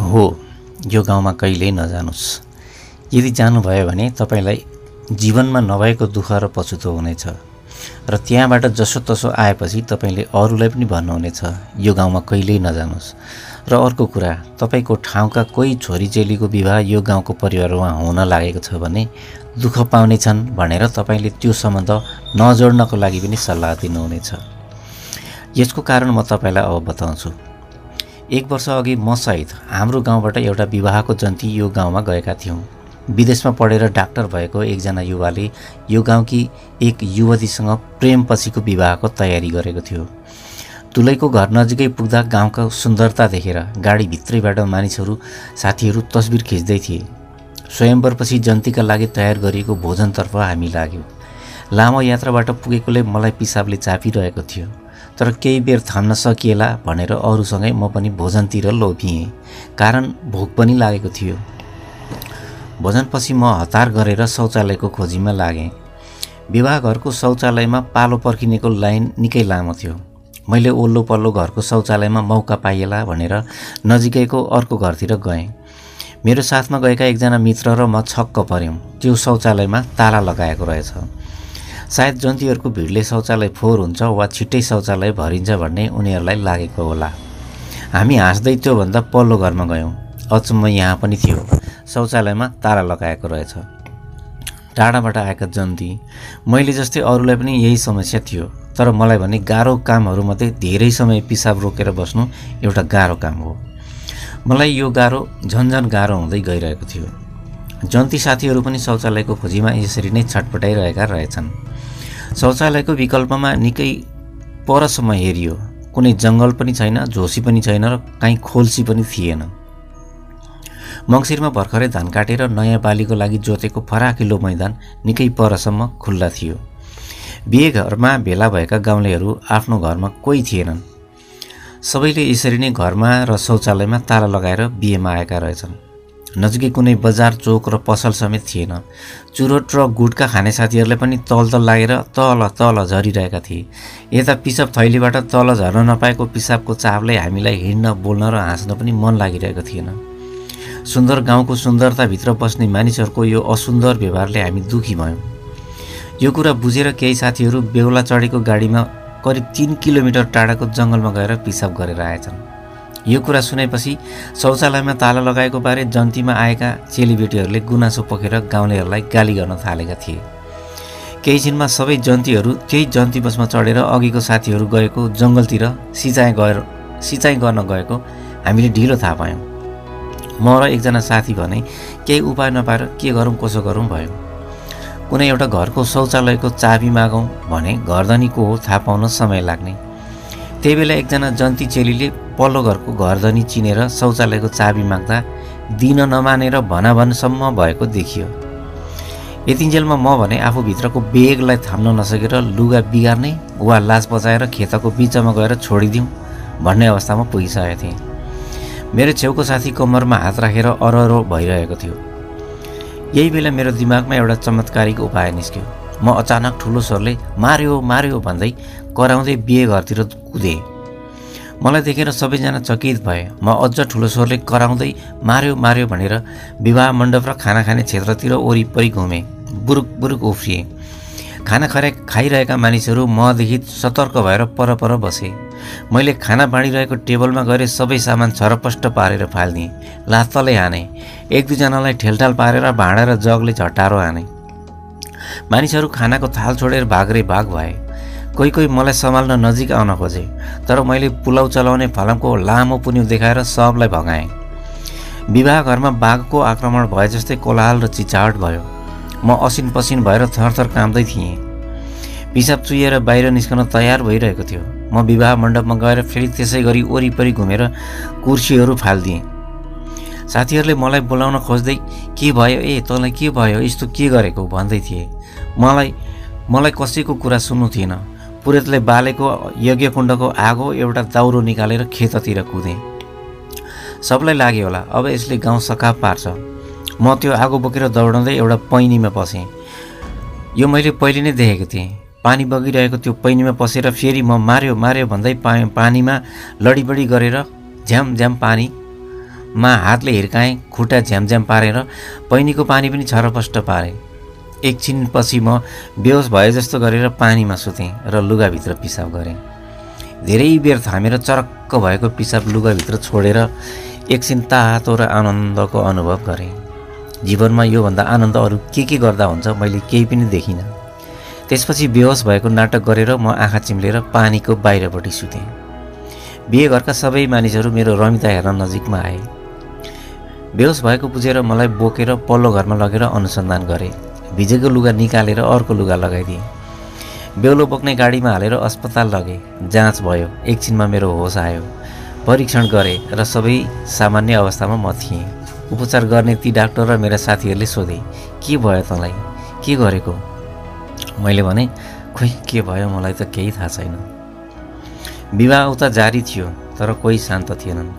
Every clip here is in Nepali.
हो यो गाउँमा कहिल्यै नजानुहोस् यदि जानुभयो भने तपाईँलाई जीवनमा नभएको दुःख र पछुतो हुनेछ र त्यहाँबाट जसोतसो आएपछि तपाईँले अरूलाई पनि भन्नुहुनेछ यो गाउँमा कहिल्यै नजानुहोस् र अर्को कुरा तपाईँको ठाउँका कोही छोरीचेलीको विवाह यो गाउँको परिवारमा हुन लागेको छ भने दुःख पाउनेछन् भनेर तपाईँले त्यो सम्बन्ध नजोड्नको लागि पनि सल्लाह दिनुहुनेछ। यसको कारण म तपाईँलाई अब बताउँछु। एक वर्ष अघि म सहित हाम्रो गाउँबाट एउटा विवाहको जन्ती यो गाउँमा गएका थियौँ। विदेशमा पढेर डाक्टर भएको एकजना युवाले यो गाउँकी एक युवतीसँग प्रेम पछिको विवाहको तयारी गरेको थियो। तुलैको घर नजिकै पुग्दा गाउँको सुन्दरता देखेर गाडीभित्रैबाट मानिसहरू साथीहरू तस्बिर खिच्दै थिए। स्वयम्वरपछि जन्तीका लागि तयार गरिएको भोजनतर्फ हामी लाग्यौँ। लामो यात्राबाट पुगेकोले मलाई पिसाबले चापिरहेको थियो। तर केही बेर थाम्न सकिएला भनेर अरूसँगै म पनि भोजनतिर लोभिएँ कारण भोक पनि लागेको थियो। भोजनपछि म हतार गरेर शौचालयको खोजीमा लागेँ। विवाह घरको शौचालयमा पालो पर्खिनेको लाइन निकै लामो थियो। मैले ओल्लो पल्लो घरको शौचालयमा मौका पाइएला भनेर नजिकैको अर्को घरतिर गएँ। मेरो साथमा गएका एकजना मित्र र म छक्क पऱ्यौँ त्यो शौचालयमा ताला लगाएको रहेछ। सायद जन्तीहरूको भिडले शौचालय फोहोर हुन्छ वा छिट्टै शौचालय भरिन्छ भन्ने उनीहरूलाई लागेको होला। हामी हाँस्दै त्योभन्दा पल्लो घरमा गयौँ। अचम्म यहाँ पनि थियो। शौचालयमा ताला लगाएको रहेछ। टाढाबाट आएका जन्ती मैले जस्तै अरूलाई पनि यही समस्या थियो। तर मलाई भने गाह्रो कामहरूमध्ये धेरै समय पिसाब रोकेर बस्नु एउटा गाह्रो काम हो। मलाई यो गाह्रो झन्झन गाह्रो हुँदै गइरहेको थियो। जन्ती साथीहरू पनि शौचालयको खोजीमा यसरी नै छटपटाइरहेका रहेछन्। शौचालयको विकल्पमा निकै परसम्म हेरियो। कुनै जङ्गल पनि छैन झोसी पनि छैन र काहीँ खोल्सी पनि थिएन। मङ्सिरमा भर्खरै धान काटेर नयाँ बालीको लागि जोतेको फराकिलो मैदान निकै परसम्म खुल्ला थियो। बिहे घरमा भेला भएका गाउँलेहरू आफ्नो घरमा कोही थिएनन्। सबैले यसरी नै घरमा र शौचालयमा ताला लगाएर बिहेमा आएका रहेछन्। नजिकै कुनै बजार चोक र पसल समेत थिएन। चुरोट र गुटका खाने साथीहरूलाई पनि तल तल लागेर तल तल झरिरहेका थिए। यता पिसाब थैलीबाट तल झर्न नपाएको पिसाबको चापले हामीलाई हिँड्न बोल्न र हाँस्न पनि मन लागिरहेको थिएन। सुन्दर गाउँको सुन्दरताभित्र बस्ने मानिसहरूको यो असुन्दर व्यवहारले हामी दुखी भयौँ। यो कुरा बुझेर केही साथीहरू बेहुला चढेको गाडीमा करिब तिन किलोमिटर टाढाको जङ्गलमा गएर पिसाब गरेर आएछन्। यो कुरा सुनेपछि शौचालयमा ताला लगाएको बारे जन्तीमा आएका चेलीबेटीहरूले गुनासो पोखेर गाउँलेहरूलाई गाली गर्न थालेका थिए। केही छिनमा सबै जन्तीहरू त्यही जन्ती बसमा चढेर अघिको साथीहरू गएको जङ्गलतिर सिँचाइ गएर सिँचाइ गर्न गएको हामीले ढिलो थाहा पायौँ। म र एकजना साथी भने केही उपाय नपाएर के गरौँ कसो गरौँ? भयो कुनै एउटा घरको शौचालयको चाबी मागौँ भने घरधनी को हो थाहा पाउन समय लाग्ने। त्यही बेला एकजना जन्ती चेलीले पल्लो घरको घरधनी चिनेर शौचालयको चाबी माग्दा दिन नमानेर भनाभनसम्म भएको देखियो। यतिन्जेलमा म भने आफूभित्रको बेगलाई थाम्न नसकेर लुगा बिगार्ने वा लाज बचाएर खेतको बिचमा गएर छोडिदिउँ भन्ने अवस्थामा पुगिसकेको थिएँ। मेरो छेउको साथी कम्मरमा हात राखेर अरहरो भइरहेको थियो। यही बेला मेरो दिमागमा एउटा चमत्कारिक उपाय निस्क्यो। म अचानक ठुलो स्वरले मार्यो मार्यो भन्दै कराउँदै बिहे घरतिर कुदेँ। मलाई देखेर सबैजना चकित भए। म अझ ठुलो स्वरले कराउँदै मार्यो मार्यो भनेर विवाह मण्डप र खाना खाने क्षेत्रतिर वरिपरि घुमेँ। बुरुक बुरुक उफ्रिएँ। खाना खरे खाइरहेका मानिसहरू मदेखि सतर्क भएर परपर बसे। मैले खाना बाँडिरहेको टेबलमा गएर सबै सामान छरपष्ट पारेर फालिदिएँ लात्तले हाने एक दुईजनालाई ठेलठाल पारेर भाँडा र जगले झट्टारो हाने। मानिसहरू खानाको थाल छोडेर भाग्रे भाग भए। कोही कोही मलाई सम्हाल्न नजिक आउन खोजे तर मैले पुलाउ चलाउने फलामको लामो पुन्यु देखाएर सबलाई भगाएँ। विवाह घरमा बाघको आक्रमण भए जस्तै कोलाहाल र चिचाहट भयो। म असिन पसिन भएर थरथर कामदै थिएँ। पिसाब चुहिएर बाहिर निस्कन तयार भइरहेको थियो। म विवाह मण्डपमा गएर फेरि त्यसै गरी वरिपरि घुमेर कुर्सीहरू फालिदिएँ। साथीहरूले मलाई बोलाउन खोज्दै के भयो? ए तँलाई के भयो? यस्तो के गरेको भन्दै थिए। मलाई मलाई कसैको कुरा सुन्नु थिएन। पुरेतले बालेको यज्ञकुण्डको आगो एउटा दाउरो निकालेर खेततिर कुदेँ। सबलाई लाग्यो होला अब यसले गाउँ सकाप पार्छ। म त्यो आगो बोकेर दौडाउँदै एउटा पैनीमा पसेँ। यो मैले पहिले नै देखेको थिएँ। पानी बगिरहेको त्यो पैनीमा पसेर फेरि म मार्यो मार्यो भन्दै पा पानीमा लडीबडी गरेर झ्याम झ्याम पानी मा हातले हिर्काएँ खुट्टा झ्यामझ्याम पारेर पैनीको पानी पनि छरपष्ट पारेँ। एकछिनपछि म बेहोस भए जस्तो गरेर पानीमा सुतेँ र लुगाभित्र पिसाब गरेँ। धेरै बेर थामेर चरक्क भएको पिसाब लुगाभित्र छोडेर एकछिन तातो र आनन्दको अनुभव गरेँ। जीवनमा योभन्दा आनन्द अरू के के गर्दा हुन्छ मैले केही पनि देखिनँ। त्यसपछि बेहोस भएको नाटक गरेर म आँखा चिम्लेर पानीको बाहिरपट्टि सुतेँ। बिहे घरका सबै मानिसहरू मेरो रमिता हेर्न नजिकमा आए। बेहोस भएको बुझेर मलाई बोकेर पल्लो घरमा लगेर अनुसन्धान गरे। भिजेको लुगा निकालेर अर्को लुगा लगाइदिएँ। बेहुलो बोक्ने गाडीमा हालेर अस्पताल लगे। जाँच भयो। एकछिनमा मेरो होस आयो। परीक्षण गरे र सबै सामान्य अवस्थामा म थिएँ। उपचार गर्ने ती डाक्टर र मेरा साथीहरूले सोधे के भयो तँलाई? के गरेको? मैले भने खोइ के भयो? मलाई त केही थाहा छैन। विवाह उता जारी थियो तर कोही शान्त थिएनन्।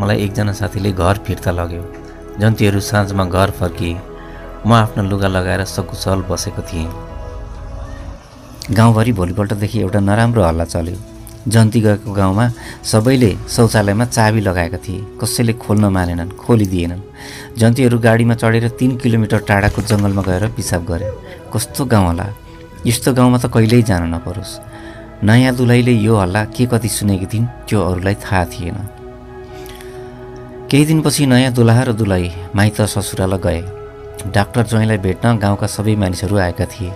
मलाई एकजना साथीले घर फिर्ता लग्यो। जन्तीहरू साँझमा घर फर्किए। म आफ्नो लुगा लगाएर सकुशल बसेको थिएँ। गाउँभरि भोलिपल्टदेखि एउटा नराम्रो हल्ला चल्यो। जन्ती गएको गाउँमा सबैले शौचालयमा चाबी लगाएका थिए। कसैले खोल्न मानेनन् खोलिदिएनन्। जन्तीहरू गाडीमा चढेर तिन किलोमिटर टाढाको जङ्गलमा गएर पिसाब गरे। कस्तो गाउँ होला? यस्तो गाउँमा त कहिल्यै जान नपरोस्। नयाँ दुलैले यो हल्ला के कति सुनेकी थिइन् त्यो अरूलाई थाहा थिएन। केही दिनपछि नयाँ दुलाहा र दुलाही माइत ससुरालाई गए। डाक्टर ज्वाइँलाई भेट्न गाउँका सबै मानिसहरू आएका थिए।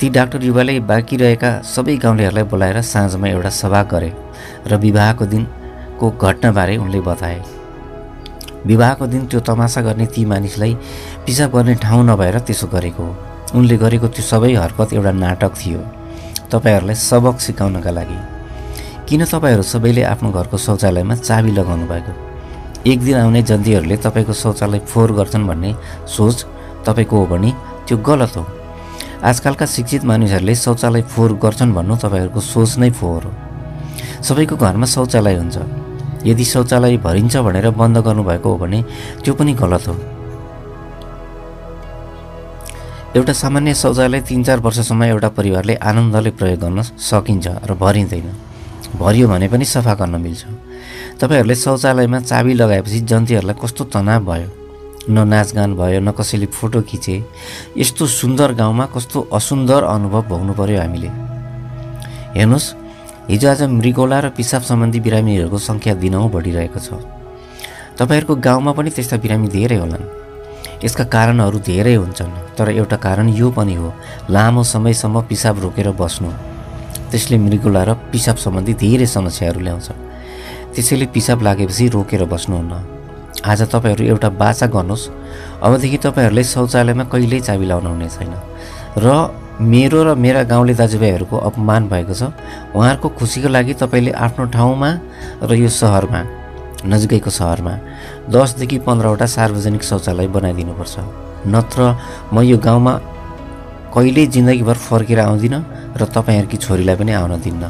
ती डाक्टर युवाले बाँकी रहेका सबै गाउँलेहरूलाई बोलाएर साँझमा एउटा सभा गरे र विवाहको दिनको घटनाबारे उनले बताए। विवाहको दिन त्यो तमासा गर्ने ती मानिसलाई पिसाब गर्ने ठाउँ नभएर त्यसो गरेको। हो उनले गरेको त्यो सबै हरकत एउटा नाटक थियो। तपाईँहरूलाई सबक सिकाउनका लागि। किन तपाईँहरू सबैले आफ्नो घरको शौचालयमा चाबी लगाउनु भएको एक दिन आउने जन्तीहरूले तपाईँको शौचालय फोहोर गर्छन् भन्ने सोच तपाईँको हो भने त्यो गलत हो। आजकलका शिक्षित मानिसहरूले शौचालय फोहोर गर्छन् भन्नु तपाईँहरूको सोच नै फोहोर हो। सबैको घरमा शौचालय हुन्छ। यदि शौचालय भरिन्छ भनेर बन्द गर्नुभएको हो भने त्यो पनि गलत हो। एउटा सामान्य शौचालय तिन चार वर्षसम्म एउटा परिवारले आनन्दले प्रयोग गर्न सकिन्छ र भरिँदैन। भरियो भने पनि सफा गर्न मिल्छ। तपाईँहरूले शौचालयमा चाबी लगाएपछि जन्तीहरूलाई कस्तो तनाव भयो? न नाचगान भयो न कसैले फोटो खिचे। यस्तो सुन्दर गाउँमा कस्तो असुन्दर अनुभव भोग्नु पर्यो हामीले। हेर्नुहोस् हिजो आज मृगौला र पिसाब सम्बन्धी बिरामीहरूको सङ्ख्या दिनहुँ बढिरहेको छ। तपाईँहरूको गाउँमा पनि त्यस्ता बिरामी धेरै होलान्। यसका कारणहरू धेरै हुन्छन् तर एउटा कारण यो पनि हो लामो समयसम्म पिसाब रोकेर बस्नु। त्यसले मृगौला र पिसाब सम्बन्धी धेरै समस्याहरू ल्याउँछ। त्यसैले पिसाब लागेपछि रोकेर बस्नुहुन्न। आज तपाईँहरू एउटा बाचा गर्नुहोस्। अबदेखि तपाईँहरूले शौचालयमा कहिल्यै चाबी लाउनु हुने छैन। र मेरो र मेरा गाउँले दाजुभाइहरूको अपमान भएको छ। उहाँहरूको खुसीको लागि तपाईँले आफ्नो ठाउँमा र यो सहरमा नजिकैको सहरमा दसदेखि पन्ध्रवटा सार्वजनिक शौचालय बनाइदिनुपर्छ। नत्र म यो गाउँमा कहिल्यै जिन्दगीभर फर्केर आउँदिनँ। र तपाईँहरूकी छोरीलाई पनि आउन दिन्न।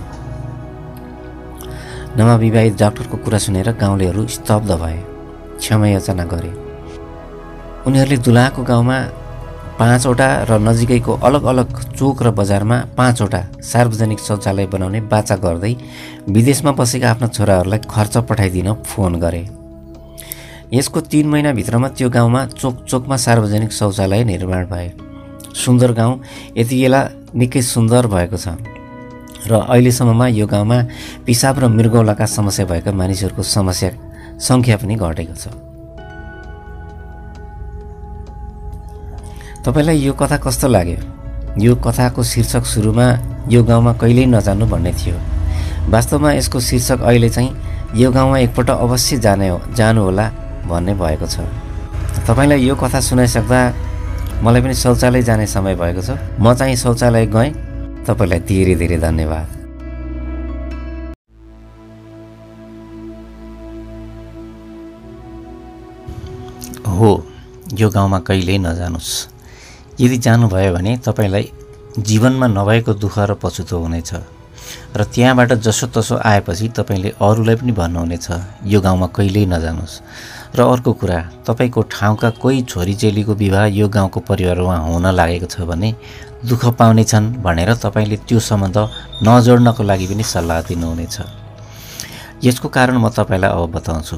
नवविवाहित डाक्टरको कुरा सुनेर गाउँलेहरू स्तब्ध भए। क्षमा याचना गरे। उनीहरूले दुलाको गाउँमा पाँचवटा र नजिकैको अलग अलग चोक र बजारमा पाँचवटा सार्वजनिक शौचालय बनाउने बाचा गर्दै विदेशमा बसेका आफ्ना छोराहरूलाई खर्च पठाइदिन फोन गरे। यसको तिन महिनाभित्रमा त्यो गाउँमा चोक चोकमा सार्वजनिक शौचालय निर्माण भए। सुन्दर गाउँ यति बेला निकै सुन्दर भएको छ। र अहिलेसम्ममा यो गाउँमा पिसाब र मृगौलाका समस्या भएका मानिसहरूको समस्या सङ्ख्या पनि घटेको छ। तपाईँलाई यो कथा कस्तो लाग्यो? यो कथाको शीर्षक सुरुमा यो गाउँमा कहिल्यै नजानु भन्ने थियो। वास्तवमा यसको शीर्षक अहिले चाहिँ यो गाउँमा एकपल्ट अवश्य जाने जानुहोला भन्ने भएको छ। तपाईँलाई यो कथा सुनाइसक्दा मलाई पनि शौचालय जाने समय भएको छ। म चाहिँ शौचालय गएँ। तपाईँलाई धेरै धेरै धन्यवाद। हो यो गाउँमा कहिल्यै नजानुहोस् यदि जानुभयो भने तपाईँलाई जीवनमा नभएको दुःख र पछुतो हुनेछ। र त्यहाँबाट जसोतसो आएपछि तपाईँले अरूलाई पनि भन्नुहुनेछ यो गाउँमा कहिल्यै नजानुहोस् र अर्को कुरा तपाईँको ठाउँका कोही छोरी चेलीको विवाह यो गाउँको परिवारमा हुन लागेको छ भने दुःख पाउने छन् भनेर तपाईँले त्यो सम्बन्ध नजोड्नको लागि पनि सल्लाह दिनुहुनेछ। यसको कारण म तपाईँलाई अब बताउँछु।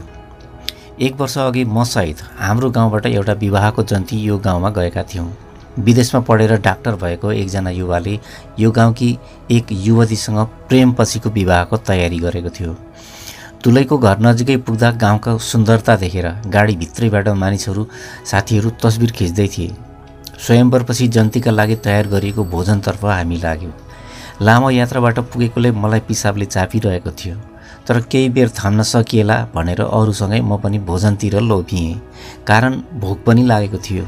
एक वर्ष अघि म सहित हाम्रो गाउँबाट एउटा विवाहको जन्ती यो गाउँमा गएका थियौँ। विदेशमा पढेर डाक्टर भएको एकजना युवाले यो गाउँकी एक युवतीसँग प्रेमपछिको विवाहको तयारी गरेको थियो। तुलैको घर नजिकै पुग्दा गाउँका सुन्दरता देखेर गाडीभित्रैबाट मानिसहरू साथीहरू तस्बिर खिच्दै थिए। स्वयम्वरपछि जन्तीका लागि तयार गरिएको भोजनतर्फ हामी लाग्यौँ। लामो यात्राबाट पुगेकोले मलाई पिसाबले चापिरहेको थियो तर केही बेर थाम्न सकिएला भनेर अरूसँगै म पनि भोजनतिर लोभिएँ कारण भोक पनि लागेको थियो।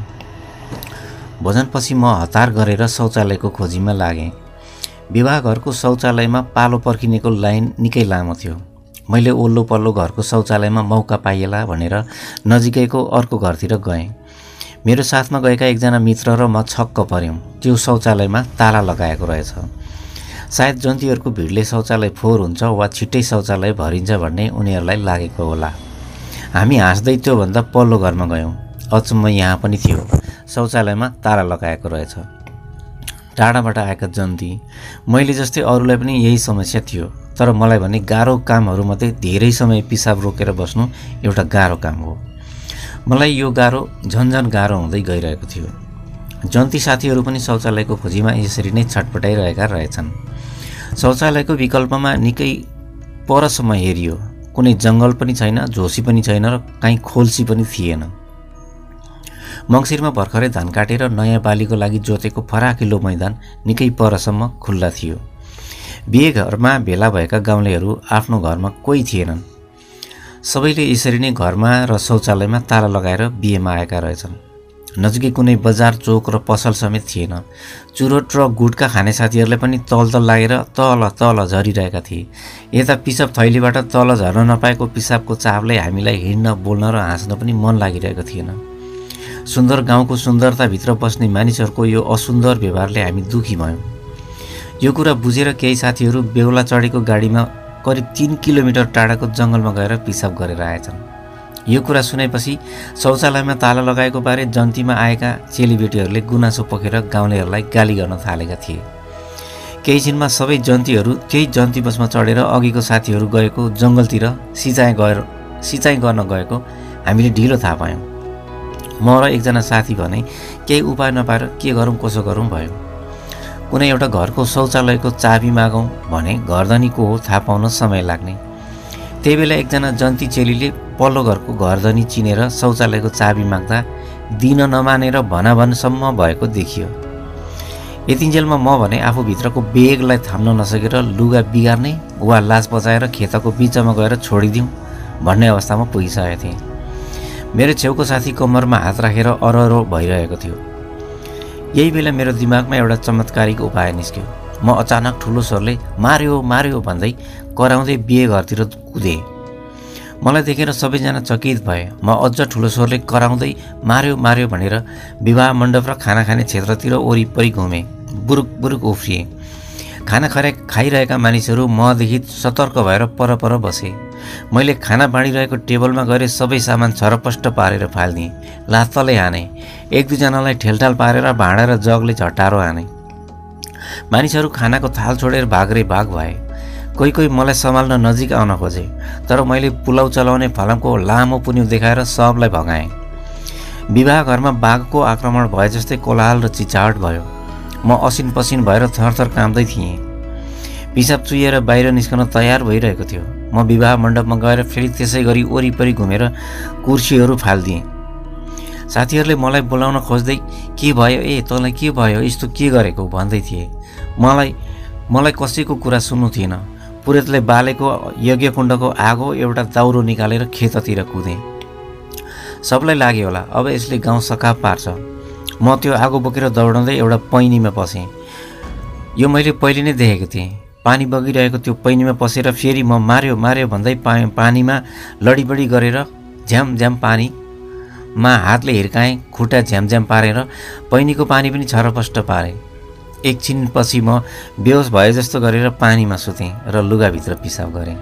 भोजनपछि म हतार गरेर शौचालयको खोजीमा लागेँ। विवाह घरको शौचालयमा पालो पर्खिनेको लाइन निकै लामो थियो। मैले ओल्लो पल्लो घरको शौचालयमा मौका पाइएला भनेर नजिकैको अर्को घरतिर गएँ। मेरो साथमा गएका एकजना मित्र र म छक्क पऱ्यौँ त्यो शौचालयमा ताला लगाएको रहेछ। सायद जन्तीहरूको भिडले शौचालय फोहोर हुन्छ वा छिट्टै शौचालय भरिन्छ भन्ने उनीहरूलाई लागेको होला। हामी हाँस्दै त्योभन्दा पल्लो घरमा गयौँ। अचम्म यहाँ पनि थियो। शौचालयमा ताला लगाएको रहेछ। टाढाबाट आएका जन्ती। मैले जस्तै अरूलाई पनि यही समस्या थियो। तर मलाई भने गाह्रो कामहरूमध्ये धेरै समय पिसाब रोकेर बस्नु एउटा गाह्रो काम हो। मलाई यो गाह्रो झन्झन गाह्रो हुँदै गइरहेको थियो। जन्ती साथीहरू पनि शौचालयको खोजीमा यसरी नै छटपटाइरहेका रहेछन्। शौचालयको विकल्पमा निकै परसम्म हेरियो। कुनै जङ्गल पनि छैन झोसी पनि छैन र काहीँ खोल्सी पनि थिएन। मङ्सिरमा भर्खरै धान काटेर नयाँ बालीको लागि जोतेको फराकिलो मैदान निकै परसम्म खुल्ला थियो। बिहे घरमा भेला भएका गाउँलेहरू आफ्नो घरमा कोही थिएनन्। सबैले यसरी नै घरमा र शौचालयमा ताला लगाएर बिहेमा आएका रहेछन्। नजिकै कुनै बजार चोक र पसल समेत थिएन। चुरोट र गुटका खाने साथीहरूले पनि तल तल लागेर तल तल झरिरहेका थिए। यता पिसाब थैलीबाट तल झर्न नपाएको पिसाबको चापले हामीलाई हिँड्न बोल्न र हाँस्न पनि मन लागिरहेको थिएन। सुन्दर गाउँको सुन्दरताभित्र बस्ने मानिसहरूको यो असुन्दर व्यवहारले हामी दुखी भयौँ। यो कुरा बुझेर केही साथीहरू बेहुला चढेको गाडीमा करिब तिन किलोमिटर टाढाको जङ्गलमा गएर पिसाब गरेर आएछन्। यो कुरा सुनेपछि शौचालयमा ताला लगाएको बारे जन्तीमा आएका चेलीबेटीहरूले गुनासो पोखेर गाउँलेहरूलाई गाली गर्न थालेका थिए। केही छिनमा सबै जन्तीहरू त्यही जन्ती बसमा चढेर अघिको साथीहरू गएको जङ्गलतिर सिँचाइ गएर सिँचाइ गर्न गएको हामीले ढिलो थाहा पायौँ। म र एकजना साथी भने केही उपाय नपाएर के गरौँ कसो गरौँ? भयो कुनै एउटा घरको शौचालयको चाबी मागौँ भने घरधनी को हो थाहा पाउन समय लाग्ने। त्यही बेला एकजना जन्ती चेलीले पल्लो घरको घरधनी चिनेर शौचालयको चाबी माग्दा दिन नमानेर भनाभनसम्म भएको देखियो। यतिन्जेलमा म भने आफूभित्रको बेगलाई थाम्न नसकेर लुगा बिगार्ने वा लाज बचाएर खेतको बिचमा गएर छोडिदिउँ भन्ने अवस्थामा पुगिसकेको थिएँ। मेरो छेउको साथी कम्मरमा हात राखेर अरहरो भइरहेको थियो। यही बेला मेरो दिमागमा एउटा चमत्कारिक उपाय निस्क्यो। म अचानक ठुलो स्वरले मार्यो मार्यो भन्दै कराउँदै बिहे घरतिर कुदेँ। मलाई देखेर सबैजना चकित भए। म अझ ठुलो स्वरले कराउँदै मार्यो मार्यो भनेर विवाह मण्डप र खाना खाने क्षेत्रतिर वरिपरि घुमेँ। बुरुक बुरुक उफ्रिएँ। खाना खरे खाइरहेका मानिसहरू मदेखि सतर्क भएर परपर बसे। मैले खाना बाँडिरहेको टेबलमा गएर सबै सामान छरपष्ट पारेर फालिदिएँ लात्तले हाने एक दुईजनालाई ठेलठाल पारेर भाँडा र जगले झट्टारो हाने। मानिसहरू खानाको थाल छोडेर भाग्रे भाग भए। कोही कोही मलाई सम्हाल्न नजिक आउन खोजे तर मैले पुलाउ चलाउने फलामको लामो पुन्यु देखाएर सबलाई भगाएँ। विवाह घरमा बाघको आक्रमण भए जस्तै कोलाहाल र चिचाहट भयो। म असिन पसिन भएर थरथर कामदै थिएँ। पिसाब चुहिएर बाहिर निस्कन तयार भइरहेको थियो। म विवाह मण्डपमा गएर फेरि त्यसै गरी वरिपरि घुमेर कुर्सीहरू फालिदिएँ। साथीहरूले मलाई बोलाउन खोज्दै के भयो? ए तँलाई के भयो? यस्तो के गरेको? भन्दै थिए। मलाई मलाई कसैको कुरा सुन्नु थिएन। पुरेतले बालेको यज्ञकुण्डको आगो एउटा दाउरो निकालेर खेततिर कुदेँ। सबलाई लाग्यो होला अब यसले गाउँ सकाप पार्छ। म त्यो आगो बोकेर दौडाउँदै एउटा पैनीमा पसेँ यो मैले पहिले नै देखेको थिएँ। पानी बगिरहेको त्यो पैनीमा पसेर फेरि म मार्यो मार्यो भन्दै पा पानीमा लडीबडी गरेर झ्याम झ्याम पानीमा हातले हिर्काएँ खुट्टा झ्याम पारेर पैनीको पानी पनि छरपष्ट पारेँ। एकछिनपछि म बेहोस भए जस्तो गरेर पानीमा सुतेँ र लुगाभित्र पिसाब गरेँ।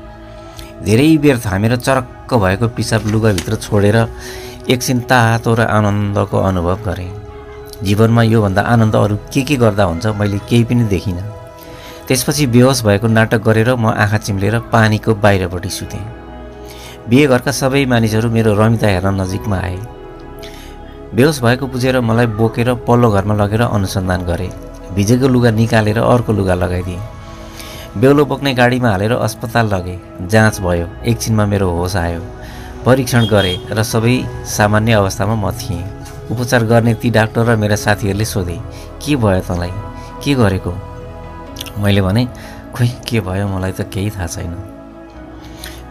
धेरै बेर थामेर चरक्क भएको पिसाब लुगाभित्र छोडेर एकछिन तातो र आनन्दको अनुभव गरेँ। जीवनमा योभन्दा आनन्द अरू के के गर्दा हुन्छ मैले केही पनि देखिनँ। त्यसपछि बेहोस भएको नाटक गरेर म आँखा चिम्लेर पानीको बाहिरपट्टि सुतेँ। बिहे घरका सबै मानिसहरू मेरो रमिता हेर्न नजिकमा आए। बेहोस भएको बुझेर मलाई बोकेर पल्लो घरमा लगेर अनुसन्धान गरे। भिजेको लुगा निकालेर अर्को लुगा लगाइदिएँ। बेहुलो बोक्ने गाडीमा हालेर अस्पताल लगे। जाँच भयो एकछिनमा मेरो होस आयो। परीक्षण गरेँ र सबै सामान्य अवस्थामा म थिएँ। उपचार गर्ने ती डाक्टर र मेरा साथीहरूले सोधे के भयो तँलाई? के गरेको? मैले भने खोइ के भयो? मलाई त केही थाहा छैन।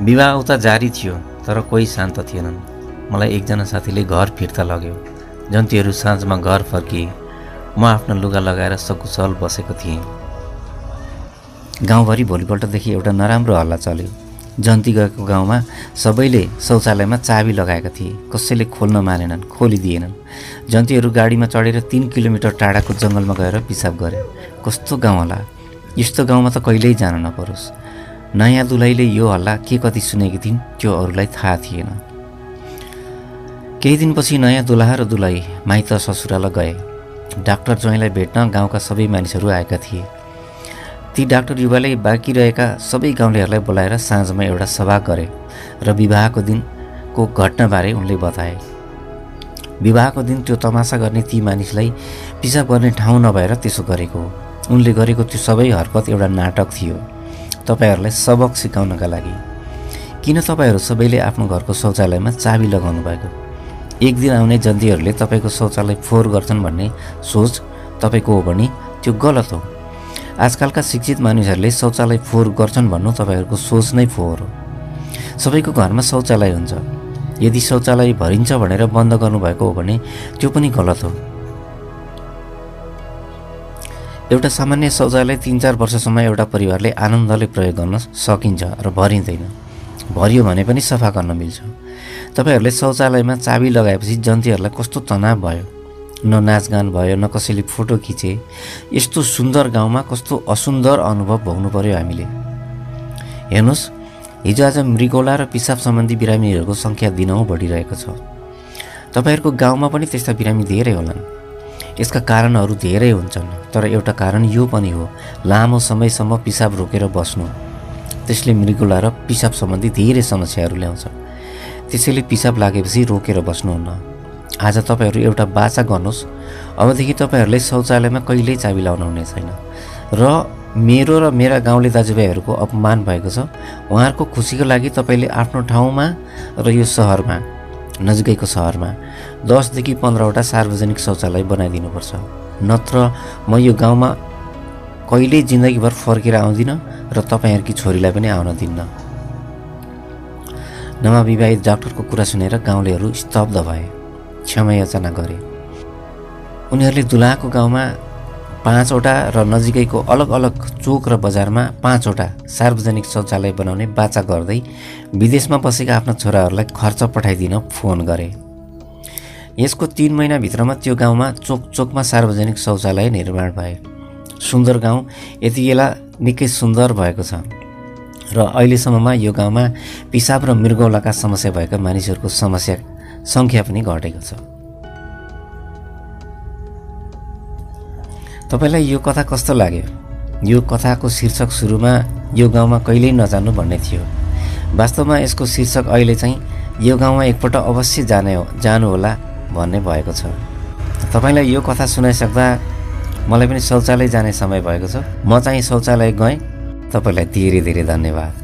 विवाह उता जारी थियो तर कोही शान्त थिएनन्। मलाई एकजना साथीले घर फिर्ता लग्यो जन्तीहरू साँझमा घर फर्किए। म आफ्नो लुगा लगाएर सकुशल बसेको थिएँ। गाउँभरि भोलिपल्टदेखि एउटा नराम्रो हल्ला चल्यो। जन्ती गएको गाउँमा सबैले शौचालयमा चाबी लगाएका थिए। कसैले खोल्न मानेनन् खोलिदिएनन्। जन्तीहरू गाडीमा चढेर तिन किलोमिटर टाढाको जङ्गलमा गएर पिसाब गरे। कस्तो गाउँ होला? यस्तो गाउँमा त कहिल्यै जान नपरोस्। नयाँ दुलैले यो हल्ला के कति सुनेकी थिइन् त्यो अरूलाई थाहा थिएन। केही दिनपछि नयाँ दुलहा र दुलही माइत ससुरालाई गए। डाक्टर ज्वाइँलाई भेट्न गाउँका सबै मानिसहरू आएका थिए। ती डाक्टर युवाले बाँकी रहेका सबै गाउँलेहरूलाई बोलाएर साँझमा एउटा सभा गरे र विवाहको दिनको घटनाबारे उनले बताए। विवाहको दिन त्यो तमासा गर्ने ती मानिसलाई पिसाब गर्ने ठाउँ नभएर त्यसो गरेको हो। उनले गरेको त्यो सबै हरकत एउटा नाटक थियो। तपाईँहरूलाई सबक सिकाउनका लागि। किन तपाईँहरू सबैले आफ्नो घरको शौचालयमा चाबी लगाउनु भएको? एक दिन आउने जन्तीहरूले तपाईँको शौचालय फोहोर गर्छन् भन्ने सोच तपाईँको हो भने त्यो गलत हो। आजकलका शिक्षित मानिसहरूले शौचालय फोहोर गर्छन् भन्नु तपाईँहरूको सोच नै फोहोर हो। सबैको घरमा शौचालय हुन्छ। यदि शौचालय भरिन्छ भनेर बन्द गर्नुभएको हो भने त्यो पनि गलत हो। एउटा सामान्य शौचालय तिन चार वर्षसम्म एउटा परिवारले आनन्दले प्रयोग गर्न सकिन्छ र भरिँदैन। भरियो भने पनि सफा गर्न मिल्छ। तपाईँहरूले शौचालयमा चाबी लगाएपछि जन्तीहरूलाई कस्तो तनाव भयो? न नाचगान भयो न कसैले फोटो खिचे। यस्तो सुन्दर गाउँमा कस्तो असुन्दर अनुभव भोग्नु पर्यो हामीले। हेर्नुहोस् हिजो आज मृगौला र पिसाब सम्बन्धी बिरामीहरूको सङ्ख्या दिनहुँ बढिरहेको छ। तपाईँहरूको गाउँमा पनि त्यस्ता बिरामी धेरै होलान्। यसका कारणहरू धेरै हुन्छन् तर एउटा कारण यो पनि हो लामो समयसम्म पिसाब रोकेर बस्नु। त्यसले मृगुला र पिसाब सम्बन्धी धेरै समस्याहरू ल्याउँछ। त्यसैले पिसाब लागेपछि रोकेर बस्नुहुन्न। आज तपाईँहरू एउटा बाचा गर्नुहोस्। अबदेखि तपाईँहरूले शौचालयमा कहिल्यै चाबी लाउनु हुने छैन। र मेरो र मेरा गाउँले दाजुभाइहरूको अपमान भएको छ। उहाँहरूको खुसीको लागि तपाईँले आफ्नो ठाउँमा र यो सहरमा नजिकैको सहरमा दसदेखि पन्ध्रवटा सार्वजनिक शौचालय बनाइदिनुपर्छ। नत्र म यो गाउँमा कहिल्यै जिन्दगीभर फर्केर आउँदिनँ र तपाईँहरूकी छोरीलाई पनि आउन दिन्न। नवविवाहित डाक्टरको कुरा सुनेर गाउँलेहरू स्तब्ध भए। क्षमा याचना गरे। उनीहरूले दुलाको गाउँमा पाँचवटा र नजिकैको अलग अलग चोक र बजारमा पाँचवटा सार्वजनिक शौचालय बनाउने बाचा गर्दै विदेशमा बसेका आफ्ना छोराहरूलाई खर्च पठाइदिन फोन गरे। यसको तिन महिनाभित्रमा त्यो गाउँमा चोक चोकमा सार्वजनिक शौचालय निर्माण भए। सुन्दर गाउँ यति बेला निकै सुन्दर भएको छ र अहिलेसम्ममा यो गाउँमा पिसाब र मृगौलाका समस्या भएका मानिसहरूको समस्या सङ्ख्या पनि घटेको छ। तपाईँलाई यो कथा कस्तो लाग्यो? यो कथाको शीर्षक सुरुमा यो गाउँमा कहिल्यै नजानु भन्ने थियो। वास्तवमा यसको शीर्षक अहिले चाहिँ यो गाउँमा एकपल्ट अवश्य जाने हो जानुहोला भन्ने भएको छ। तपाईँलाई यो कथा सुनाइसक्दा मलाई पनि शौचालय जाने समय भएको छ। म चाहिँ शौचालय गएँ। तपाईँलाई धेरै धेरै धन्यवाद।